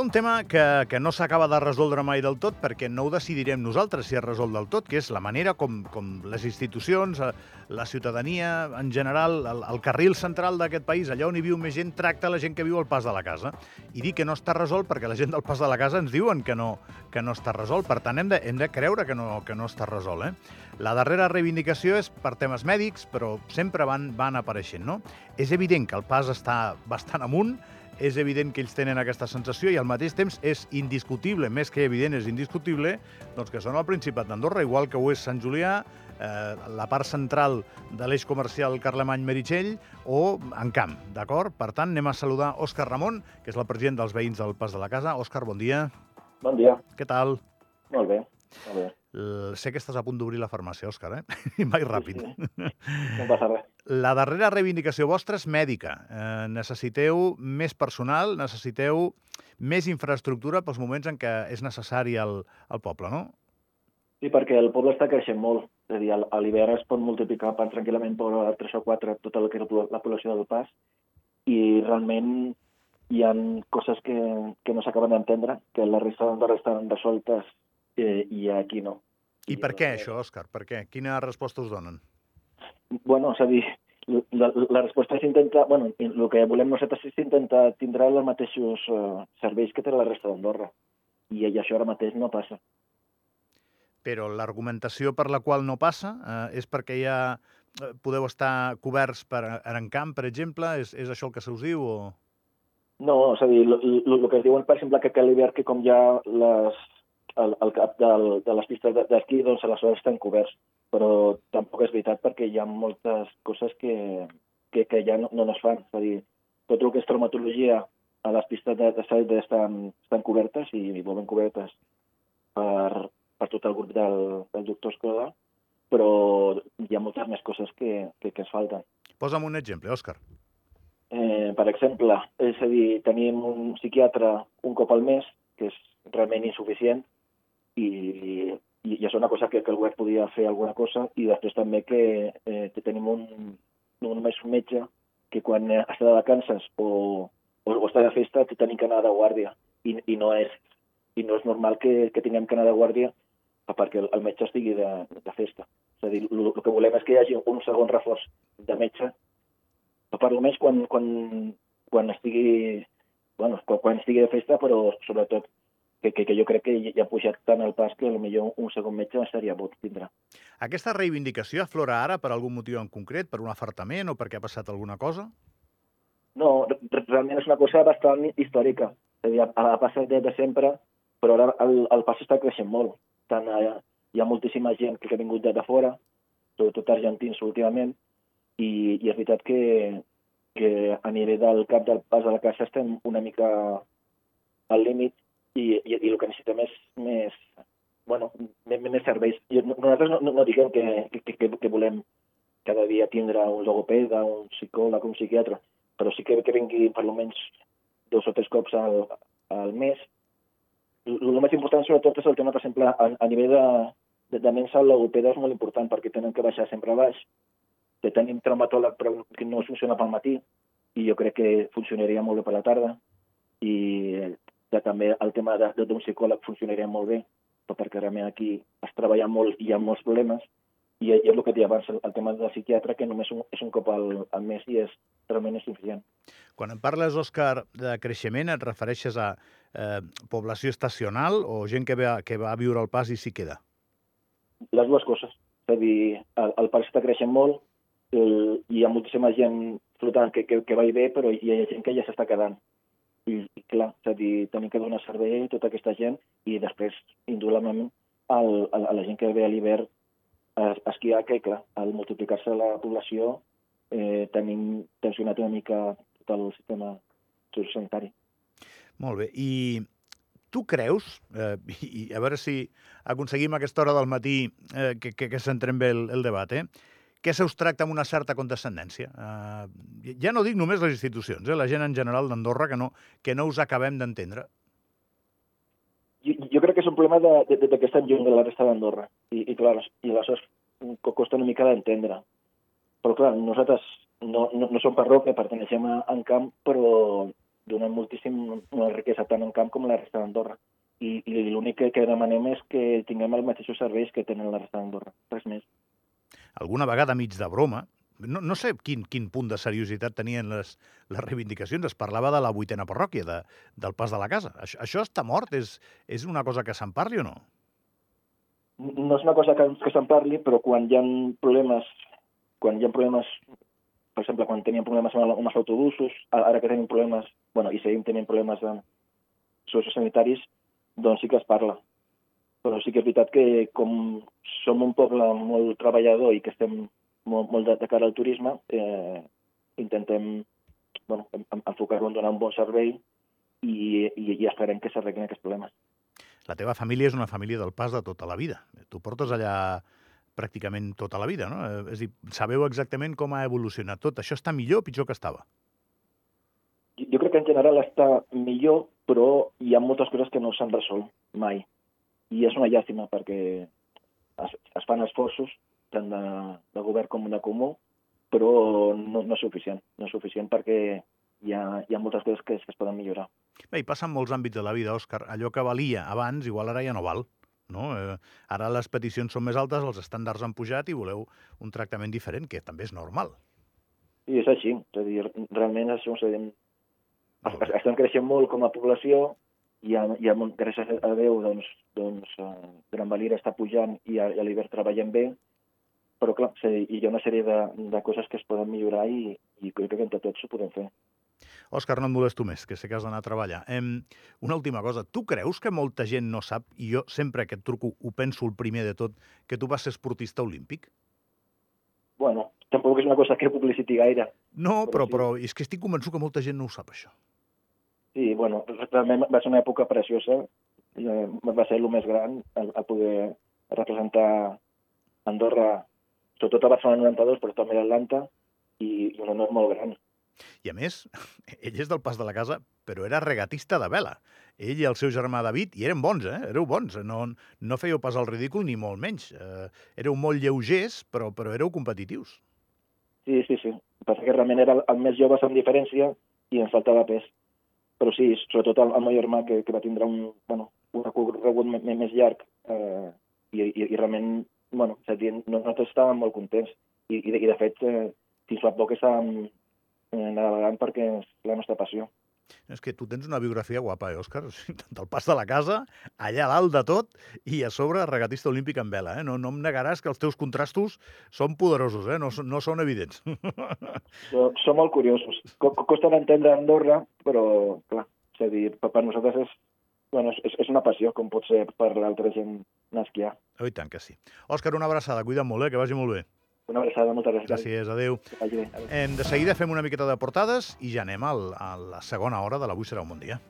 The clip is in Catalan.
ha un tema que, que no s'acaba de resoldre mai del tot perquè no ho decidirem nosaltres si es resol del tot, que és la manera com, com les institucions, eh, la ciutadania en general, el, el carril central d'aquest país, allà on hi viu més gent, tracta la gent que viu al pas de la casa. I dic que no està resolt perquè la gent del pas de la casa ens diuen que no, que no està resolt. Per tant, hem de, hem de creure que no, que no està resolt. Eh? La darrera reivindicació és per temes mèdics, però sempre van, van apareixent. No? És evident que el pas està bastant amunt, és evident que ells tenen aquesta sensació i al mateix temps és indiscutible, més que evident és indiscutible, doncs que són el Principat d'Andorra, igual que ho és Sant Julià, eh, la part central de l'eix comercial Carlemany-Meritxell o en camp, d'acord? Per tant, anem a saludar Òscar Ramon, que és el president dels veïns del Pas de la Casa. Òscar, bon dia. Bon dia. Què tal? Molt bé. Uh, sé que estàs a punt d'obrir la farmàcia, Òscar, eh? I mai ràpid. Sí, sí. No passa res. La darrera reivindicació vostra és mèdica. Eh, necessiteu més personal, necessiteu més infraestructura pels moments en què és necessari al, al poble, no? Sí, perquè el poble està creixent molt. És a dir, a l'hivern es pot multiplicar per, tranquil·lament per 3 o 4 tota la, la població del pas i realment hi ha coses que, que no s'acaben d'entendre, que la resta d'Andorra estan resoltes eh, i aquí no. I per què això, Òscar? Per què? Quina resposta us donen? Bueno, és a dir, la, la resposta és intentar... Bueno, el que volem nosaltres és intentar tindre els mateixos uh, serveis que té la resta d'Andorra. I, I això ara mateix no passa. Però l'argumentació per la qual no passa eh, és perquè ja podeu estar coberts per Arencamp, per exemple? És, és això el que se us diu o...? No, és a dir, el que es diuen, per exemple, que a l'hivern que com ja les, el, el cap del, de les pistes d'esquí, doncs aleshores estan coberts. Però tampoc és veritat perquè hi ha moltes coses que, que, que ja no, no es fan. És a dir, tot el que és traumatologia a les pistes de, de estan, estan cobertes i, i molt ben cobertes per, per tot el grup del, del doctor Escoda, però hi ha moltes més coses que, que, que es falten. Posa'm un exemple, Òscar. Eh, per exemple, és a dir, tenim un psiquiatre un cop al mes, que és realment insuficient, i, i, i és una cosa que, que el govern podia fer alguna cosa, i després també que eh, tenim un, no només un metge que quan està de vacances o, o, o està de festa tenim que anar de guàrdia, i, i, no, és, i no és normal que, que tinguem que anar de guàrdia perquè el, el metge estigui de, de festa. És a dir, el que volem és que hi hagi un segon reforç de metge per almenys quan, quan, quan estigui bueno, quan, quan estigui de festa, però sobretot que, que, que jo crec que ja ha pujat tant el pas que potser un segon metge estaria bo tindre. Aquesta reivindicació aflora ara per algun motiu en concret, per un afartament o perquè ha passat alguna cosa? No, realment és una cosa bastant històrica. És a dir, ha passat des de sempre, però ara el, el pas està creixent molt. Tant, eh, hi ha moltíssima gent que ha vingut de, de fora, sobretot argentins últimament, i, i és veritat que, que a nivell del cap del pas de la caixa estem una mica al límit i, i, i el que necessitem és més, bueno, més, més serveis. I nosaltres no, no, no diguem que, que, que, que volem cada dia tindre un logopeda, un psicòleg, un psiquiatre, però sí que, que vingui per almenys dos o tres cops al, al mes. El, més important sobretot és el tema, per exemple, a, a nivell de, de, de mensa, el logopeda és molt important perquè tenen que baixar sempre a baix que tenim traumatòleg però que no funciona pel matí i jo crec que funcionaria molt bé per la tarda i que també el tema d'un psicòleg funcionaria molt bé perquè realment aquí es treballa molt i hi ha molts problemes i, i és el que deia abans, el, el tema del psiquiatre, que només un, és un cop al, al mes i és realment insuficient. Quan em parles, Òscar, de creixement, et refereixes a eh, població estacional o gent que va, que va a viure al pas i s'hi queda? Les dues coses. És a dir, el, el parc està creixent molt, el, hi ha moltíssima gent flotant que, que, que va i bé, però hi ha gent que ja s'està quedant. I, i clar, és a dir, tenim que donar servei a tota aquesta gent i després, indudablement, al, a, a la gent que ve a l'hivern a esquiar, que clar, al multiplicar-se la població eh, tenim tensionat una mica tot el sistema sanitari. Molt bé. I tu creus, eh, i a veure si aconseguim aquesta hora del matí eh, que, que, que centrem bé el, el debat, eh, que us tracta amb una certa condescendència. Uh, ja no dic només les institucions, eh, la gent en general d'Andorra, que, no, que no us acabem d'entendre. Jo, jo crec que és un problema de, de, de que estem lluny de la resta d'Andorra. I, I, clar, i aleshores costa una mica d'entendre. Però, clar, nosaltres no, no, no som parròquia, perteneixem a Encamp, però donem moltíssim una riquesa tant en camp com la resta d'Andorra. I, i l'únic que, que demanem és que tinguem els mateixos serveis que tenen la resta d'Andorra, res més. Alguna vegada, mig de broma, no, no sé quin, quin punt de seriositat tenien les, les reivindicacions. Es parlava de la vuitena parròquia, de, del pas de la casa. Això, això està mort? És, és una cosa que se'n parli o no? No és una cosa que, que se'n parli, però quan hi ha problemes, quan hi ha problemes, per exemple, quan teníem problemes amb, amb els autobusos, ara que tenim problemes, bueno, i seguim tenint problemes de sociosanitaris, doncs sí que es parla. Però sí que és veritat que com som un poble molt treballador i que estem molt, molt de, de cara al turisme, eh, intentem bueno, enfocar-lo en donar un bon servei i, i, i esperem que s'arreglin aquests problemes. La teva família és una família del pas de tota la vida. Tu portes allà pràcticament tota la vida, no? Eh, és a dir, sabeu exactament com ha evolucionat tot. Això està millor o pitjor que estava? Jo crec que en general està millor, però hi ha moltes coses que no s'han resolt mai. I és una llàstima perquè es, es fan esforços tant de, de govern com de comú, però no, no és suficient. No és suficient perquè hi ha, hi ha moltes coses que es, que es poden millorar. Bé, i passa en molts àmbits de la vida, Òscar. Allò que valia abans, igual ara ja no val. No? Eh, ara les peticions són més altes, els estàndards han pujat i voleu un tractament diferent, que també és normal. Sí, és així. És a dir, realment és dir, estem creixent molt com a població i, ha, hi ha, gràcies a Déu, doncs, doncs eh, Gran Valira està pujant i a, i a l'hivern treballem bé, però clar, hi ha una sèrie de, de coses que es poden millorar i, i crec que entre tots ho podem fer. Òscar, no et molesto més, que sé que has d'anar a treballar. Em, una última cosa, tu creus que molta gent no sap, i jo sempre que et truco ho penso el primer de tot, que tu vas ser esportista olímpic? Bueno, tampoc és una cosa que publiciti gaire. No, però, però, sí. però és que estic convençut que molta gent no ho sap, això. Sí, bueno, realment va ser una època preciosa, eh, va ser el més gran a, poder representar Andorra sobretot a Barcelona 92, però també a Atlanta, i, i un honor molt gran. I a més, ell és del pas de la casa, però era regatista de vela. Ell i el seu germà David, i eren bons, eh? Éreu bons, no, no fèieu pas el ridícul ni molt menys. Eh, éreu molt lleugers, però, però éreu competitius. Sí, sí, sí. Passa que realment era el més jove amb diferència i ens faltava pes. Però sí, sobretot el, el meu germà, que, que va tindre un, bueno, un recorregut més llarg eh, i, i, i realment bueno, és a dir, nosaltres estàvem molt contents i, i, de, i de fet, eh, fins fa poc estàvem eh, navegant perquè és la nostra passió. És que tu tens una biografia guapa, eh, Òscar? Del pas de la casa, allà dalt de tot, i a sobre regatista olímpic en vela. Eh? No, no em negaràs que els teus contrastos són poderosos, eh? no, no són evidents. So, som molt curiosos. Costa d'entendre Andorra, però, clar, és a dir, per nosaltres és bueno, és, és una passió, com pot ser per l'altra gent anar a esquiar. Oh, I tant que sí. Òscar, una abraçada, cuida't molt, eh? que vagi molt bé. Una abraçada, moltes gràcies. Gràcies, adeu. Adéu. Hem de seguida fem una miqueta de portades i ja anem al, a la segona hora de l'Avui serà un bon dia.